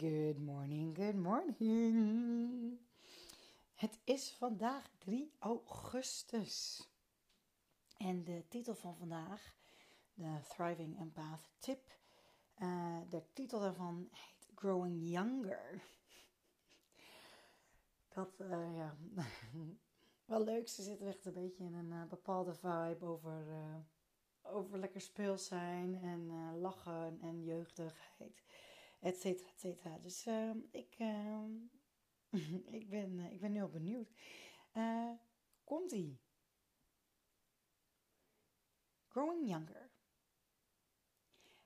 Good morning, good morning. Het is vandaag 3 augustus. En de titel van vandaag, de Thriving Empath Tip, uh, de titel daarvan heet Growing Younger. Dat, uh, ja, wel leuk. Ze zitten echt een beetje in een uh, bepaalde vibe over, over lekker speels zijn en lachen en jeugdigheid et cetera, et cetera. Dus uh, ik, uh, ik, ben, uh, ik ben heel benieuwd. Uh, Komt-ie. Growing younger.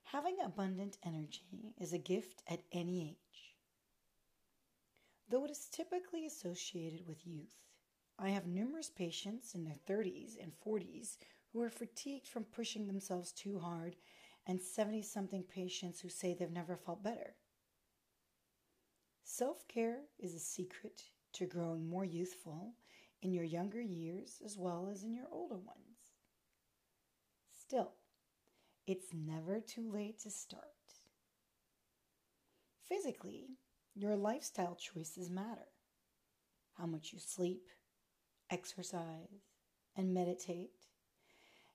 Having abundant energy is a gift at any age. Though it is typically associated with youth, I have numerous patients in their 30s and 40s who are fatigued from pushing themselves too hard and 70 something patients who say they've never felt better. Self care is a secret to growing more youthful in your younger years as well as in your older ones. Still, it's never too late to start. Physically, your lifestyle choices matter. How much you sleep, exercise, and meditate,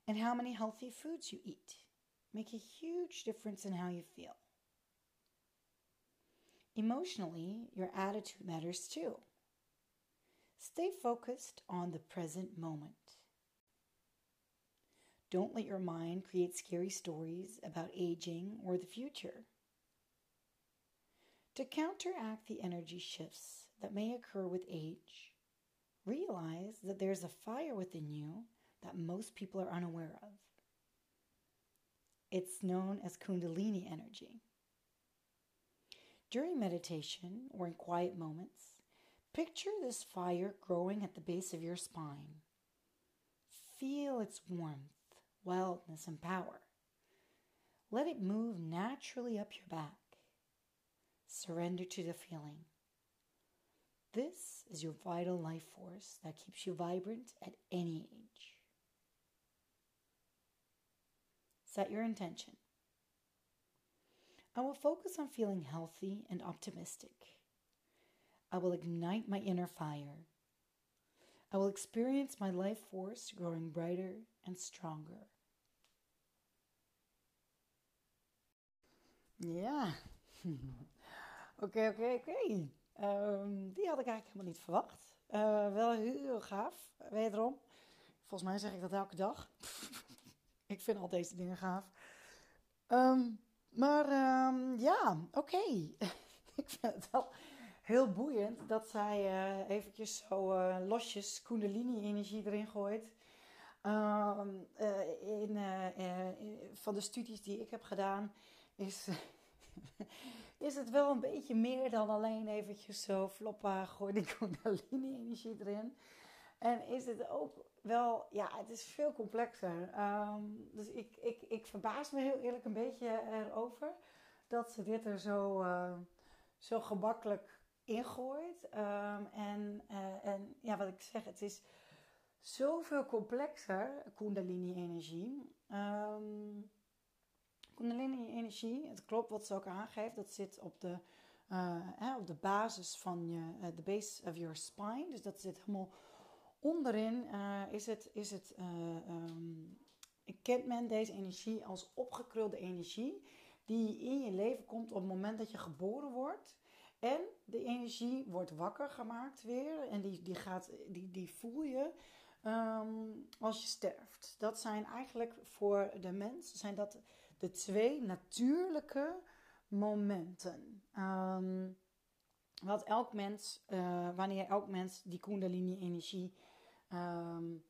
and how many healthy foods you eat make a huge difference in how you feel. Emotionally, your attitude matters too. Stay focused on the present moment. Don't let your mind create scary stories about aging or the future. To counteract the energy shifts that may occur with age, realize that there's a fire within you that most people are unaware of. It's known as Kundalini energy. During meditation or in quiet moments, picture this fire growing at the base of your spine. Feel its warmth, wildness, and power. Let it move naturally up your back. Surrender to the feeling. This is your vital life force that keeps you vibrant at any age. Set your intention. I will focus on feeling healthy and optimistic. I will ignite my inner fire. I will experience my life force growing brighter and stronger. Ja, oké, oké, oké. Die had ik eigenlijk helemaal niet verwacht. Uh, wel heel gaaf, wederom. Volgens mij zeg ik dat elke dag. ik vind al deze dingen gaaf. Um, maar um, ja, oké. Ik vind het wel heel boeiend dat zij uh, eventjes zo uh, losjes Kundalini-energie erin gooit. Um, uh, in, van de studies die ik heb gedaan is, is het wel een beetje meer dan alleen eventjes zo floppa gooi die Kundalini-energie erin. En is het ook wel, ja, het is veel complexer. Um, dus ik, ik, ik verbaas me heel eerlijk een beetje erover dat ze dit er zo, uh, zo gemakkelijk ingooit. Um, en, uh, en ja, wat ik zeg, het is zoveel complexer, Kundalini-energie. Um, Kundalini-energie, het klopt wat ze ook aangeeft, dat zit op de, uh, hè, op de basis van je, de base of your spine. Dus dat zit helemaal Onderin uh, is het, is het uh, um, kent men deze energie als opgekrulde energie die in je leven komt op het moment dat je geboren wordt. En de energie wordt wakker gemaakt weer en die, die, gaat, die, die voel je um, als je sterft. Dat zijn eigenlijk voor de mens zijn dat de twee natuurlijke momenten. Um, wat elk mens, uh, wanneer elk mens die Kundalini-energie um,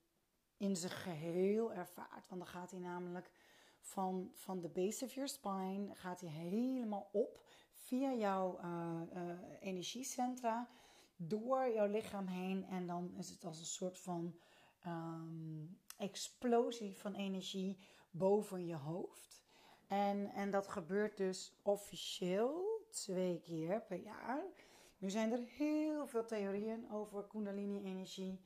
in zijn geheel ervaart. Want dan gaat hij namelijk van, van de base of your spine, gaat hij helemaal op, via jouw uh, uh, energiecentra door jouw lichaam heen. En dan is het als een soort van um, explosie van energie boven je hoofd. En, en dat gebeurt dus officieel twee keer per jaar. Nu zijn er heel veel theorieën over Kundalini-energie.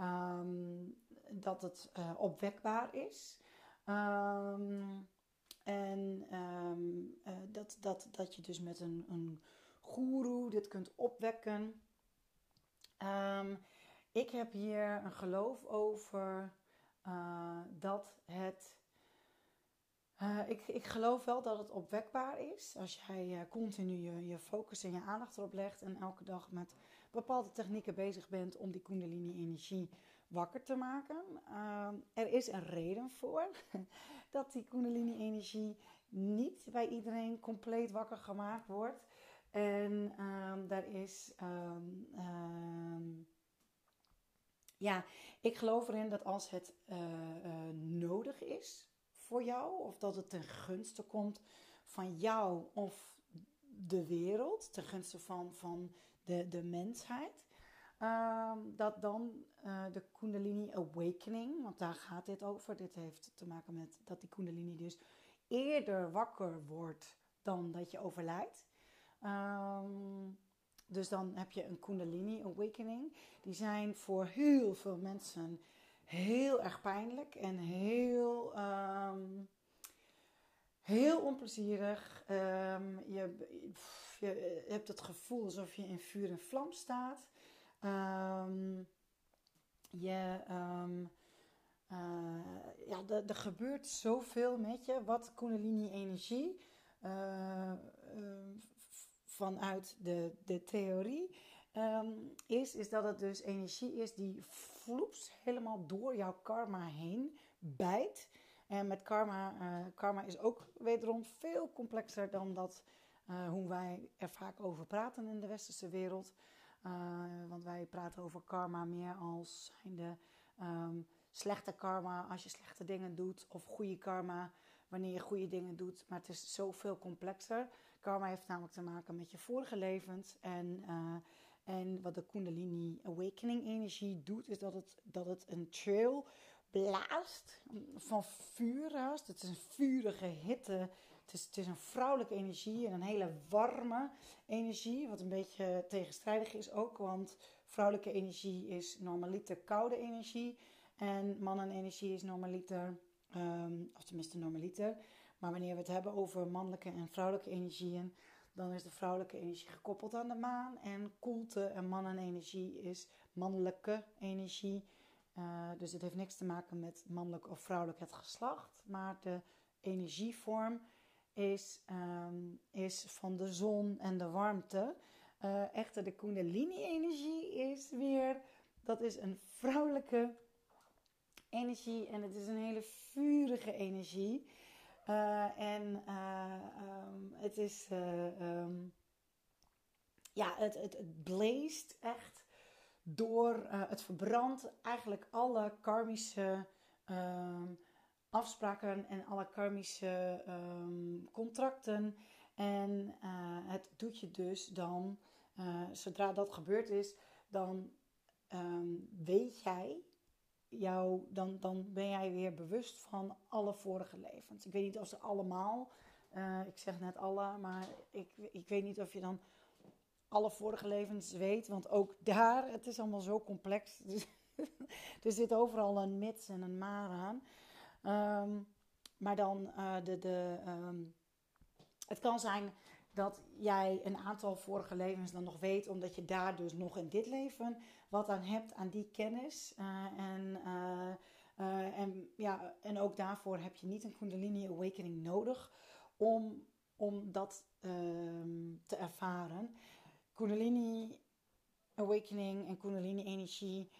Um, dat het uh, opwekbaar is. Um, en um, uh, dat, dat, dat je dus met een, een goeroe dit kunt opwekken. ik heb hier een geloof over uh, dat het ik, ik geloof wel dat het opwekbaar is. Als jij continu je, je, focus en je aandacht erop legt en elke dag met bepaalde technieken bezig bent om die Kundalini-energie wakker te maken. Uh, er is een reden voor dat die Kundalini-energie niet bij iedereen compleet wakker gemaakt wordt. En ehm, daar is. Um, ja, ik geloof erin dat als het uh, nodig is voor jou, of dat het ten gunste komt van jou of de wereld, ten gunste van, van de, de mensheid. Um, dat dan uh, de Kundalini Awakening, want daar gaat dit over. Dit heeft te maken met dat die Kundalini dus eerder wakker wordt dan dat je overlijdt. Um, dus dan heb je een Kundalini Awakening. Die zijn voor heel veel mensen heel erg pijnlijk en heel, um, heel onplezierig. Um, je, je, hebt het gevoel alsof je in vuur en vlam staat. Um, je, uh, ja, er gebeurt zoveel met je. Wat Kundalini-energie uh, vanuit de, de theorie is, is dat het dus energie is die vloeps helemaal door jouw karma heen bijt. En met karma, karma is ook wederom veel complexer dan dat uh, hoe wij er vaak over praten in de westerse wereld. Uh, want wij praten over karma meer als zijnde um, slechte karma als je slechte dingen doet, of goede karma wanneer je goede dingen doet. Maar het is zoveel complexer. Karma heeft namelijk te maken met je vorige levens en en wat de Kundalini Awakening energie doet, is dat het, dat het een trail blaast van vuur. Het is een vurige hitte. Het is, een vrouwelijke energie en een hele warme energie. Wat een beetje tegenstrijdig is ook, want vrouwelijke energie is normaliter koude energie. En mannenenergie is normaliter, um, of tenminste normaliter. Maar wanneer we het hebben over mannelijke en vrouwelijke energieën, dan is de vrouwelijke energie gekoppeld aan de maan. En koelte en mannenenergie is mannelijke energie. Uh, dus het heeft niks te maken met mannelijk of vrouwelijk het geslacht. Maar de energievorm is, um, is van de zon en de warmte. Uh, echter, de Kundalini-energie is weer, dat is een vrouwelijke energie en het is een hele vurige energie. Uh, en uh, um, het is, um, ja, het, het, het blaast echt door, het verbrandt eigenlijk alle karmische afspraken en alle karmische contracten. En het doet je dus dan, zodra dat gebeurd is, dan weet jij jou, dan, dan ben jij weer bewust van alle vorige levens. Ik weet niet of ze allemaal, uh, ik zeg net alle, maar ik, ik weet niet of je dan alle vorige levens weet. Want ook daar, het is allemaal zo complex. Dus er zit overal een mits en een maar aan. Um, maar dan uh, de, de um, het kan zijn dat jij een aantal vorige levens dan nog weet, omdat je daar dus nog in dit leven wat aan hebt aan die kennis. Uh, en, uh, en, ja, en ook daarvoor heb je niet een Kundalini Awakening nodig om, om dat ehm, te ervaren. Kundalini Awakening en Kundalini Energie.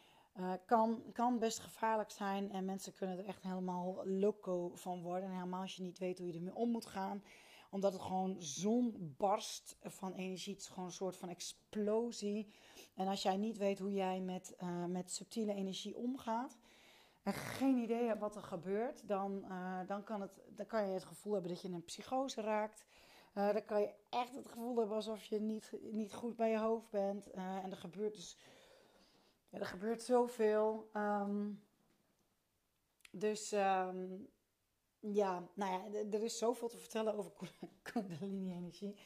Kan, kan best gevaarlijk zijn en mensen kunnen er echt helemaal loco van worden. En helemaal als je niet weet hoe je ermee om moet gaan omdat het gewoon zo'n barst van energie. Het is gewoon een soort van explosie. En als jij niet weet hoe jij met, uh, met subtiele energie omgaat. En geen idee hebt wat er gebeurt. Dan, uh, dan, kan het, dan kan je het gevoel hebben dat je in een psychose raakt. Uh, dan kan je echt het gevoel hebben alsof je niet, niet goed bij je hoofd bent. en er gebeurt dus er gebeurt zoveel. Um, dus ehm, ja, nou ja, er is zoveel te vertellen over Kundalini-energie.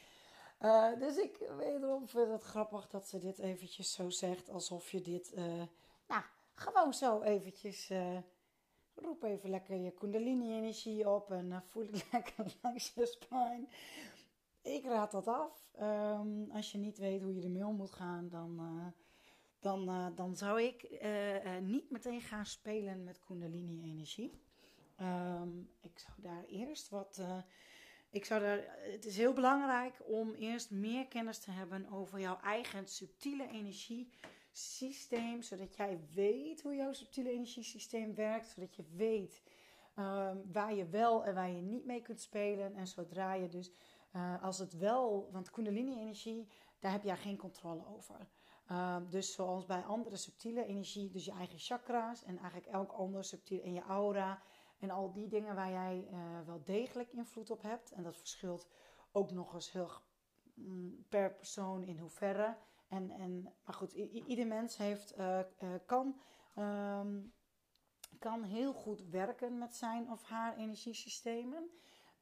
Uh, dus ik wederom vind het grappig dat ze dit eventjes zo zegt. Alsof je dit, uh, nou, gewoon zo eventjes... Uh, roep even lekker je Kundalini-energie op en voel het lekker langs je spine. Ik raad dat af. Um, als je niet weet hoe je ermee om moet gaan, dan dan, uh, dan zou ik uh, uh, niet meteen gaan spelen met Kundalini-energie. Um, ik zou daar eerst wat. ik zou daar, het is heel belangrijk om eerst meer kennis te hebben over jouw eigen subtiele energiesysteem. Zodat jij weet hoe jouw subtiele energiesysteem werkt. Zodat je weet um, waar je wel en waar je niet mee kunt spelen. En zodra je dus, als het wel, want Kundalini-energie, daar heb jij geen controle over. Ehm, dus zoals bij andere subtiele energie, dus je eigen chakra's en eigenlijk elk ander subtiel in je aura en al die dingen waar jij uh, wel degelijk invloed op hebt. En dat verschilt ook nog eens heel mm, per persoon in hoeverre. En, en, maar goed, ieder mens heeft, uh, uh, kan, um, kan heel goed werken met zijn of haar energiesystemen.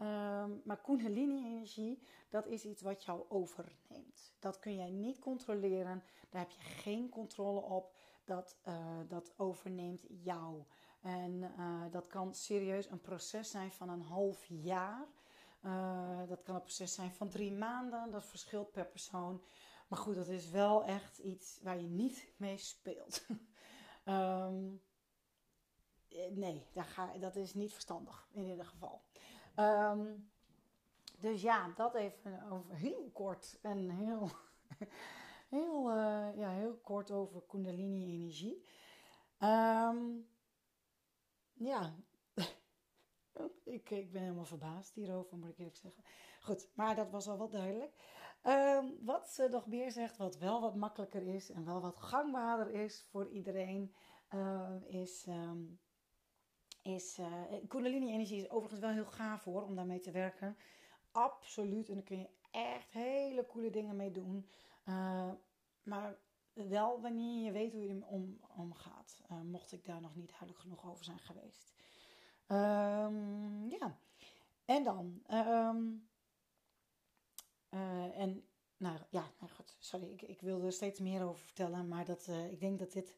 Um, maar Kundalini-energie, dat is iets wat jou overneemt. Dat kun jij niet controleren. Daar heb je geen controle op. Dat, uh, dat overneemt jou. En uh, dat kan serieus een proces zijn van een half jaar. Uh, dat kan een proces zijn van drie maanden. Dat verschilt per persoon. Maar goed, dat is wel echt iets waar je niet mee speelt. um, nee, ga, dat is niet verstandig in ieder geval. Um, dus ja, dat even over heel kort en heel, heel, uh, ja, heel kort over Kundalini-energie. Um, ja, ik, ik ben helemaal verbaasd hierover, moet ik eerlijk zeggen. Goed, maar dat was al wel duidelijk. Um, wat ze nog meer zegt, wat wel wat makkelijker is en wel wat gangbaarder is voor iedereen, uh, is is uh, Kundalini-energie is overigens wel heel gaaf hoor, om daarmee te werken. Absoluut. En daar kun je echt hele coole dingen mee doen. Uh, maar wel wanneer je weet hoe je ermee om, omgaat. Mocht ik daar nog niet duidelijk genoeg over zijn geweest. Um, ja. En dan. Um, en nou ja, nou goed. Sorry, ik, ik wilde er steeds meer over vertellen. Maar dat, ik denk dat dit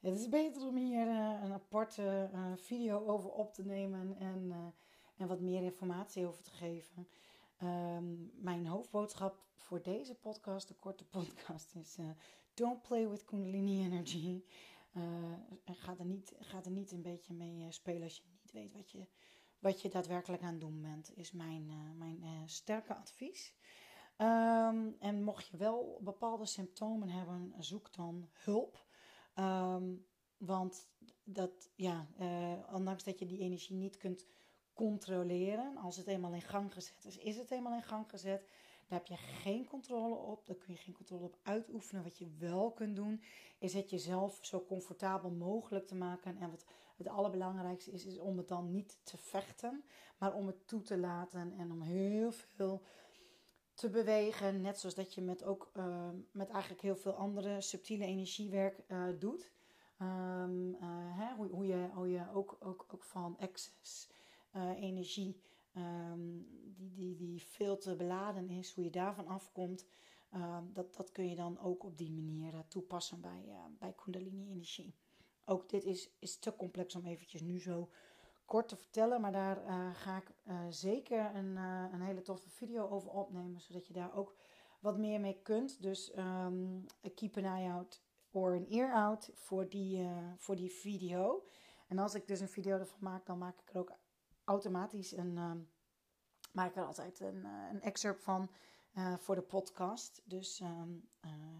het is beter om hier uh, een aparte uh, video over op te nemen en, uh, en wat meer informatie over te geven. Um, mijn hoofdboodschap voor deze podcast, de korte podcast, is: Don't play with Kundalini energy. ga, er niet, ga er niet een beetje mee spelen als je niet weet wat je, wat je daadwerkelijk aan het doen bent, is mijn, mijn sterke advies. Um, en mocht je wel bepaalde symptomen hebben, zoek dan hulp. Um, want dat, ja, uh, ondanks dat je die energie niet kunt controleren, als het eenmaal in gang gezet is, is het eenmaal in gang gezet. Daar heb je geen controle op, daar kun je geen controle op uitoefenen. Wat je wel kunt doen, is het jezelf zo comfortabel mogelijk te maken. En wat het allerbelangrijkste is, is om het dan niet te vechten, maar om het toe te laten en om heel veel te bewegen. Net zoals dat je met ook uh, met eigenlijk heel veel andere subtiele energiewerk uh, doet. Um, uh, hè, hoe, hoe, je, hoe je ook, ook, ook van excess energie, um, die, die, die veel te beladen is, hoe je daarvan afkomt. Um, dat, dat kun je dan ook op die manier toepassen bij, bij Kundalini-energie. Ook dit is, is te complex om eventjes nu zo kort te vertellen, maar daar uh, ga ik uh, zeker een, uh, een hele toffe video over opnemen, zodat je daar ook wat meer mee kunt. Dus um, keep an eye out or an ear out voor die, voor die video. En als ik dus een video ervan maak, dan maak ik er ook automatisch een, um, maak er altijd een, een excerpt van voor de podcast. Dus um,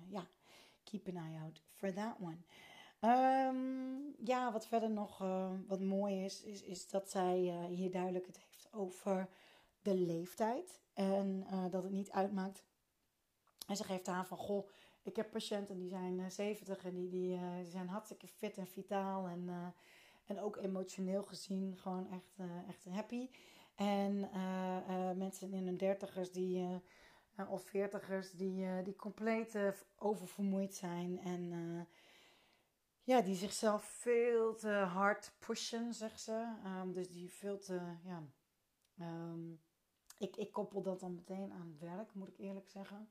ja, keep an eye out for that one. Um, ja, wat verder nog uh, wat mooi is, is, is dat zij uh, hier duidelijk het heeft over de leeftijd. En uh, dat het niet uitmaakt. En ze geeft aan van, goh, ik heb patiënten die zijn 70 en die, die, die, zijn hartstikke fit en vitaal. En, en ook emotioneel gezien gewoon echt, echt happy. En mensen in hun dertigers die, of veertigers die, die compleet oververmoeid zijn. En ja, die zichzelf veel te hard pushen, zegt ze. Ehm, dus die veel te, ja... Ehm, ik, ik koppel dat dan meteen aan werk, moet ik eerlijk zeggen.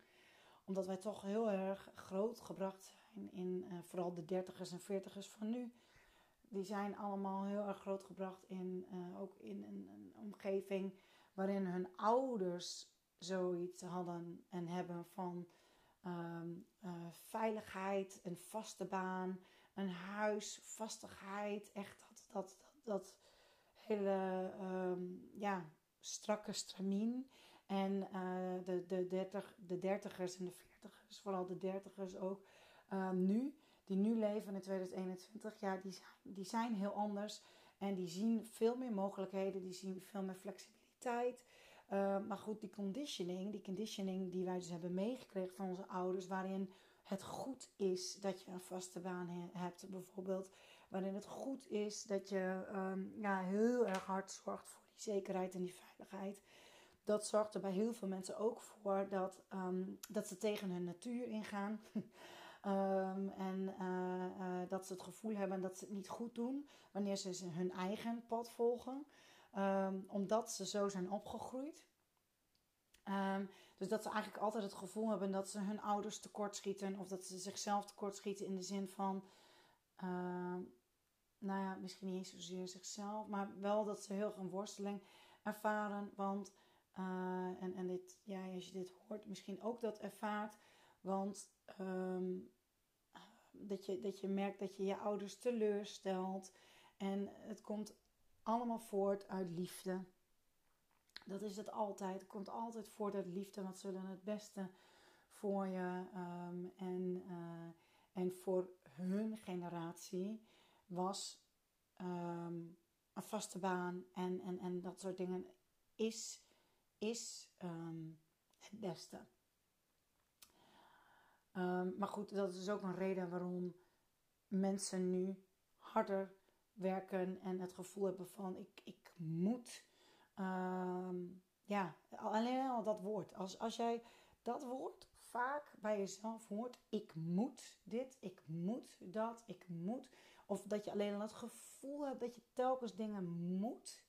Omdat wij toch heel erg groot gebracht zijn in uh, vooral de dertigers en veertigers van nu. Die zijn allemaal heel erg groot gebracht in, uh, ook in een, een, omgeving waarin hun ouders zoiets hadden en hebben van um, uh, veiligheid, een vaste baan, een huis, vastigheid. Echt dat, dat, dat, dat hele um, ja, strakke stramien. En uh, de, de, dertig, de dertigers en de veertigers, vooral de dertigers ook, uh, nu, die nu leven in 2021, ja, die zijn, die zijn heel anders. En die zien veel meer mogelijkheden, die zien veel meer flexibiliteit. Uh, maar goed, die conditioning, die conditioning die wij dus hebben meegekregen van onze ouders, waarin het goed is dat je een vaste baan hebt, bijvoorbeeld. Waarin het goed is dat je um, ja, heel erg hard zorgt voor die zekerheid en die veiligheid. Dat zorgt er bij heel veel mensen ook voor dat, um, dat ze tegen hun natuur ingaan. um, en uh, uh, dat ze het gevoel hebben dat ze het niet goed doen wanneer ze hun eigen pad volgen. omdat ze zo zijn opgegroeid. Dus dat ze eigenlijk altijd het gevoel hebben dat ze hun ouders tekortschieten. Of dat ze zichzelf tekortschieten in de zin van. Uh, nou ja, misschien niet eens zozeer zichzelf. Maar wel dat ze heel een worsteling ervaren. Want. Uh, en, en dit, ja, als je dit hoort, misschien ook dat ervaart. Want um, dat, je, dat je merkt dat je je ouders teleurstelt. En het komt allemaal voort uit liefde. Dat is het altijd. Het komt altijd voort uit liefde, want ze willen het beste voor je. Um, en, uh, en voor hun generatie was um, een vaste baan en, en, en dat soort dingen is, is um, het beste. maar goed, dat is ook een reden waarom mensen nu harder werken en het gevoel hebben van ik, ik moet Um, ja, alleen al dat woord. Als, als jij dat woord vaak bij jezelf hoort, ik moet dit, ik moet dat, ik moet. Of dat je alleen al het gevoel hebt dat je telkens dingen moet.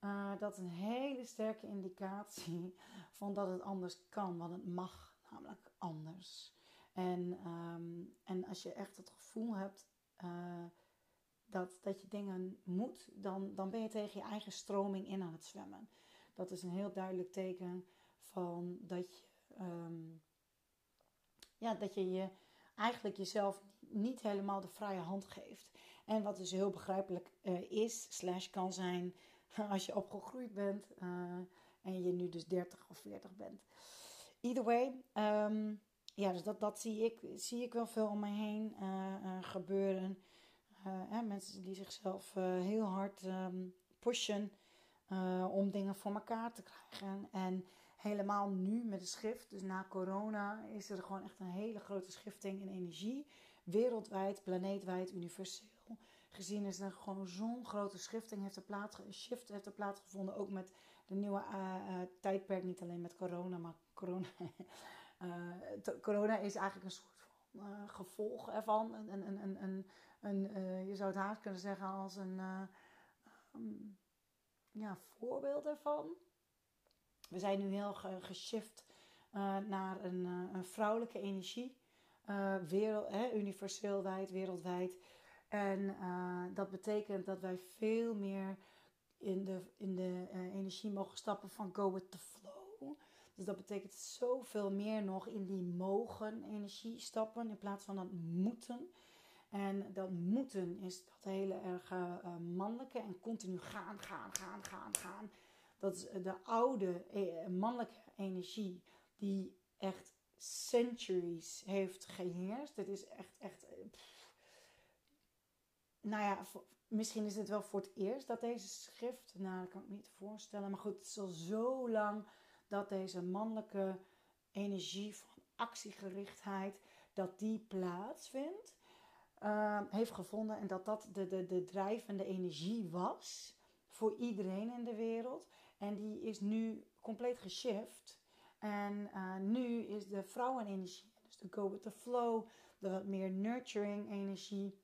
Uh, dat is een hele sterke indicatie van dat het anders kan, want het mag namelijk anders. En, um, en als je echt het gevoel hebt uh, dat, dat je dingen moet, dan, dan ben je tegen je eigen stroming in aan het zwemmen. Dat is een heel duidelijk teken van dat je, um, ja, dat je, je eigenlijk jezelf niet helemaal de vrije hand geeft. En wat dus heel begrijpelijk uh, is, slash kan zijn, als je opgegroeid bent uh, en je nu dus 30 of 40 bent. Either way, um, ja, dus dat, dat zie, ik, zie ik wel veel om me heen uh, gebeuren. Uh, mensen die zichzelf uh, heel hard um, pushen uh, om dingen voor elkaar te krijgen. En helemaal nu met de schrift, dus na corona, is er gewoon echt een hele grote schifting in energie. Wereldwijd, planeetwijd, universeel. Gezien is er gewoon zo'n grote schifting heeft er plaats, shift heeft er plaatsgevonden. Ook met de nieuwe tijdperk, niet alleen met corona, maar corona. corona is eigenlijk een soort van gevolg ervan. Een, uh, je zou het haast kunnen zeggen als een uh, um, ja, voorbeeld ervan. We zijn nu heel geshift uh, naar een, een, vrouwelijke energie. wereld, universeel wijd, wereldwijd. En dat betekent dat wij veel meer in de, in de energie mogen stappen van go with the flow. Dus dat betekent zoveel meer nog in die mogen energie stappen in plaats van dat moeten. En dat moeten is dat hele erg uh, mannelijke en continu gaan, gaan, gaan, gaan, gaan. Dat is de oude eh, mannelijke energie die echt centuries heeft geheerst. Het is echt, echt. Nou ja, misschien is het wel voor het eerst dat deze schrift. Nou, dat kan ik me niet voorstellen. Maar goed, het is al zo lang dat deze mannelijke energie van actiegerichtheid. dat die plaatsvindt. Uh, heeft gevonden. En dat dat de, de, de drijvende energie was voor iedereen in de wereld. En die is nu compleet geshift. En uh, nu is de vrouwenenergie, dus de go with the flow, de wat meer nurturing energie,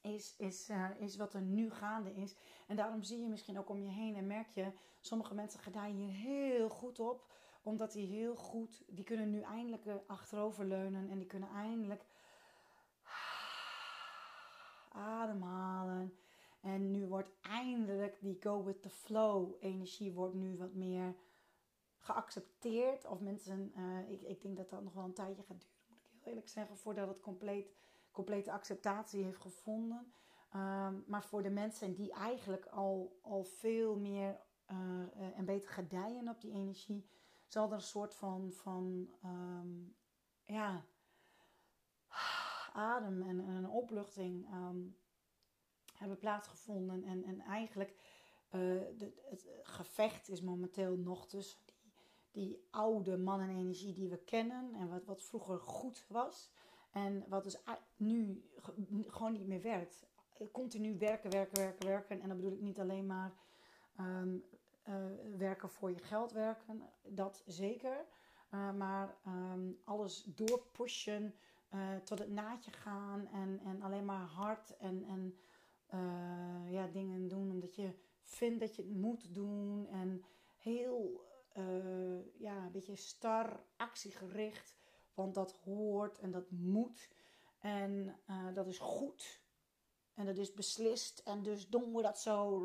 is, is, uh, is wat er nu gaande is. En daarom zie je misschien ook om je heen en merk je, sommige mensen gedaan hier heel goed op. Omdat die heel goed, die kunnen nu eindelijk achteroverleunen en die kunnen eindelijk ademhalen. En nu wordt eindelijk die go with the flow energie wordt nu wat meer geaccepteerd. Of mensen, uh, ik, ik denk dat dat nog wel een tijdje gaat duren, moet ik heel eerlijk zeggen, voordat het compleet, complete acceptatie heeft gevonden. Um, maar voor de mensen die eigenlijk al, al veel meer uh, uh, en beter gedijen op die energie, zal er een soort van, van um, ja, adem en, en een opluchting um, hebben plaatsgevonden. En, en eigenlijk, de, het gevecht is momenteel nog tussen die, die oude mannenenergie die we kennen en wat, wat vroeger goed was. En wat dus nu gewoon niet meer werkt. Continu werken, werken, werken, werken. En dan bedoel ik niet alleen maar um, uh, werken voor je geld werken. Dat zeker. Maar um, alles doorpushen. Uh, tot het naadje gaan. En, en alleen maar hard en, en ja, dingen doen omdat je vindt dat je het moet doen. En heel uh, ja, een beetje star, actiegericht. Want dat hoort en dat moet. En uh, dat is goed. En dat is beslist. En dus doen we dat zo.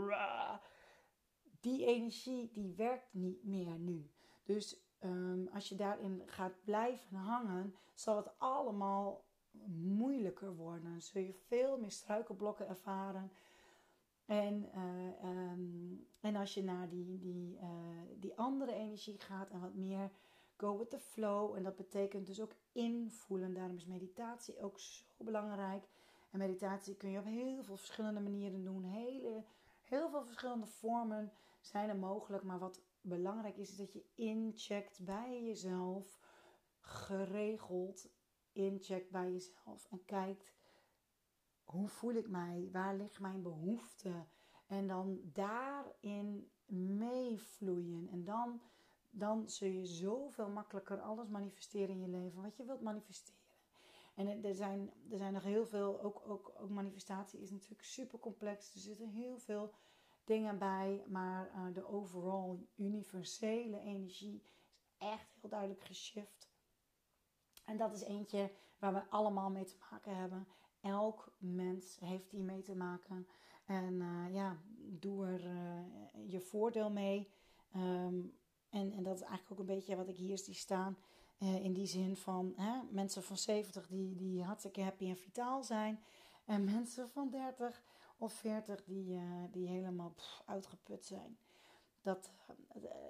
Die energie die werkt niet meer nu. Dus um, als je daarin gaat blijven hangen, zal het allemaal moeilijker worden. Zul je veel meer struikelblokken ervaren. En, uh, um, en als je naar die, die, uh, die andere energie gaat en wat meer go with the flow. En dat betekent dus ook invoelen. Daarom is meditatie ook zo belangrijk. En meditatie kun je op heel veel verschillende manieren doen. Hele, heel veel verschillende vormen zijn er mogelijk. Maar wat belangrijk is, is dat je incheckt bij jezelf. Geregeld incheckt bij jezelf en kijkt hoe voel ik mij, waar ligt mijn behoefte en dan daarin meevloeien en dan, dan zul je zoveel makkelijker alles manifesteren in je leven wat je wilt manifesteren. En er zijn, er zijn nog heel veel, ook, ook, ook manifestatie is natuurlijk super complex. Er zitten heel veel dingen bij, maar uh, de overall universele energie is echt heel duidelijk geshift. En dat is eentje waar we allemaal mee te maken hebben. Elk mens heeft hier mee te maken. En uh, ja, doe er uh, je voordeel mee. Um, en, en dat is eigenlijk ook een beetje wat ik hier zie staan. Uh, in die zin van hè, mensen van 70 die, die hartstikke happy en vitaal zijn. En mensen van 30 of 40 die, die helemaal uitgeput zijn. Dat,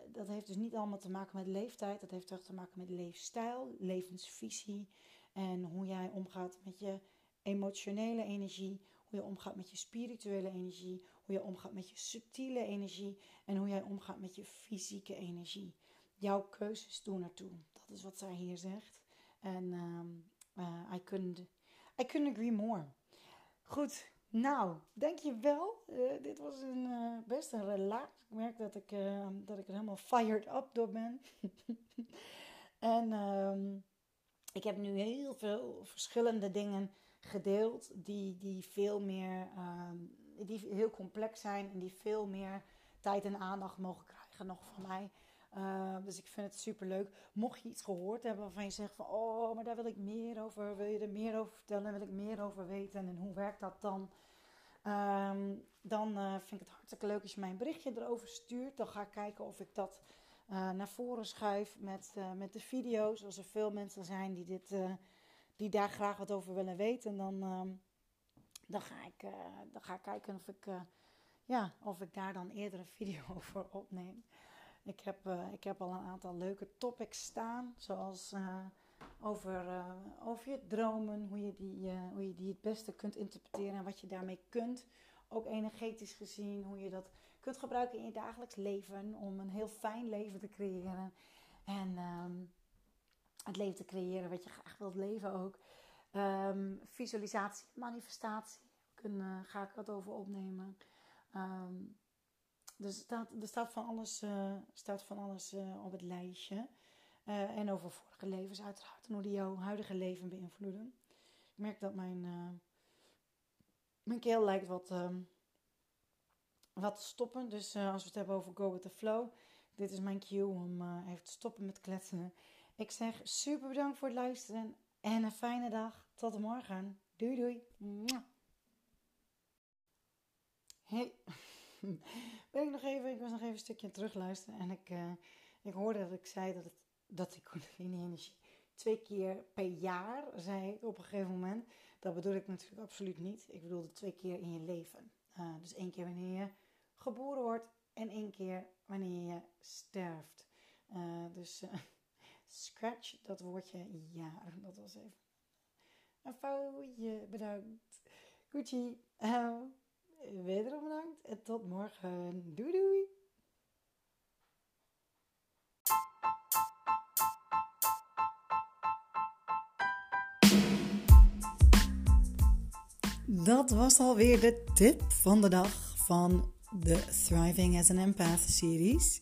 dat heeft dus niet allemaal te maken met leeftijd. Dat heeft ook te maken met leefstijl, levensvisie. En hoe jij omgaat met je emotionele energie. Hoe je omgaat met je spirituele energie. Hoe je omgaat met je subtiele energie. En hoe jij omgaat met je fysieke energie. Jouw keuzes doen ertoe. Dat is wat zij hier zegt. En um, uh, I, couldn't, I couldn't agree more. Goed, nou, dankjewel. Uh, dit was een, uh, best een relax. Ik merk dat ik, uh, dat ik er helemaal fired up door ben. en um, ik heb nu heel veel verschillende dingen gedeeld die, die veel meer, um, die heel complex zijn en die veel meer tijd en aandacht mogen krijgen nog van mij. Uh, dus ik vind het super leuk. Mocht je iets gehoord hebben waarvan je zegt van, oh, maar daar wil ik meer over. Wil je er meer over vertellen? Wil ik meer over weten? En hoe werkt dat dan? Um, dan uh, vind ik het hartstikke leuk als je mij een berichtje erover stuurt. Dan ga ik kijken of ik dat uh, naar voren schuif met, uh, met de video's. Als er veel mensen zijn die, dit, die daar graag wat over willen weten, dan, um, dan, ga, ik, dan ga ik kijken of ik, ja, of ik daar dan eerder een video over opneem. Ik heb, ik heb al een aantal leuke topics staan, zoals over, over je dromen, hoe je, die, hoe je die het beste kunt interpreteren en wat je daarmee kunt. Ook energetisch gezien, hoe je dat kunt gebruiken in je dagelijks leven om een heel fijn leven te creëren. En um, het leven te creëren wat je graag wilt leven ook. Um, visualisatie, manifestatie, daar uh, ga ik wat over opnemen. Um, er, staat, er staat van alles, eh, staat van alles op het lijstje. en over vorige levens uiteraard. En hoe die jouw huidige leven beïnvloeden. Ik merk dat mijn, mijn keel lijkt wat, ehm, wat te stoppen. Dus als we het hebben over go with the flow. Dit is mijn cue om even te stoppen met kletsen. Ik zeg super bedankt voor het luisteren. En een fijne dag. Tot morgen. Doei doei. Hey. Ben ik nog even, ik was nog even een stukje terugluisteren. En ik, uh, ik hoorde dat ik zei dat, het, dat ik energie twee keer per jaar zei op een gegeven moment. Dat bedoel ik natuurlijk absoluut niet. Ik bedoelde twee keer in je leven. Uh, dus één keer wanneer je geboren wordt en één keer wanneer je sterft. Uh, dus scratch dat woordje ja, dat was even een foutje. Bedankt. Gucci. Uh, wederom bedankt en tot morgen. Doei doei. Dat was alweer de tip van de dag van de Thriving as an Empath series.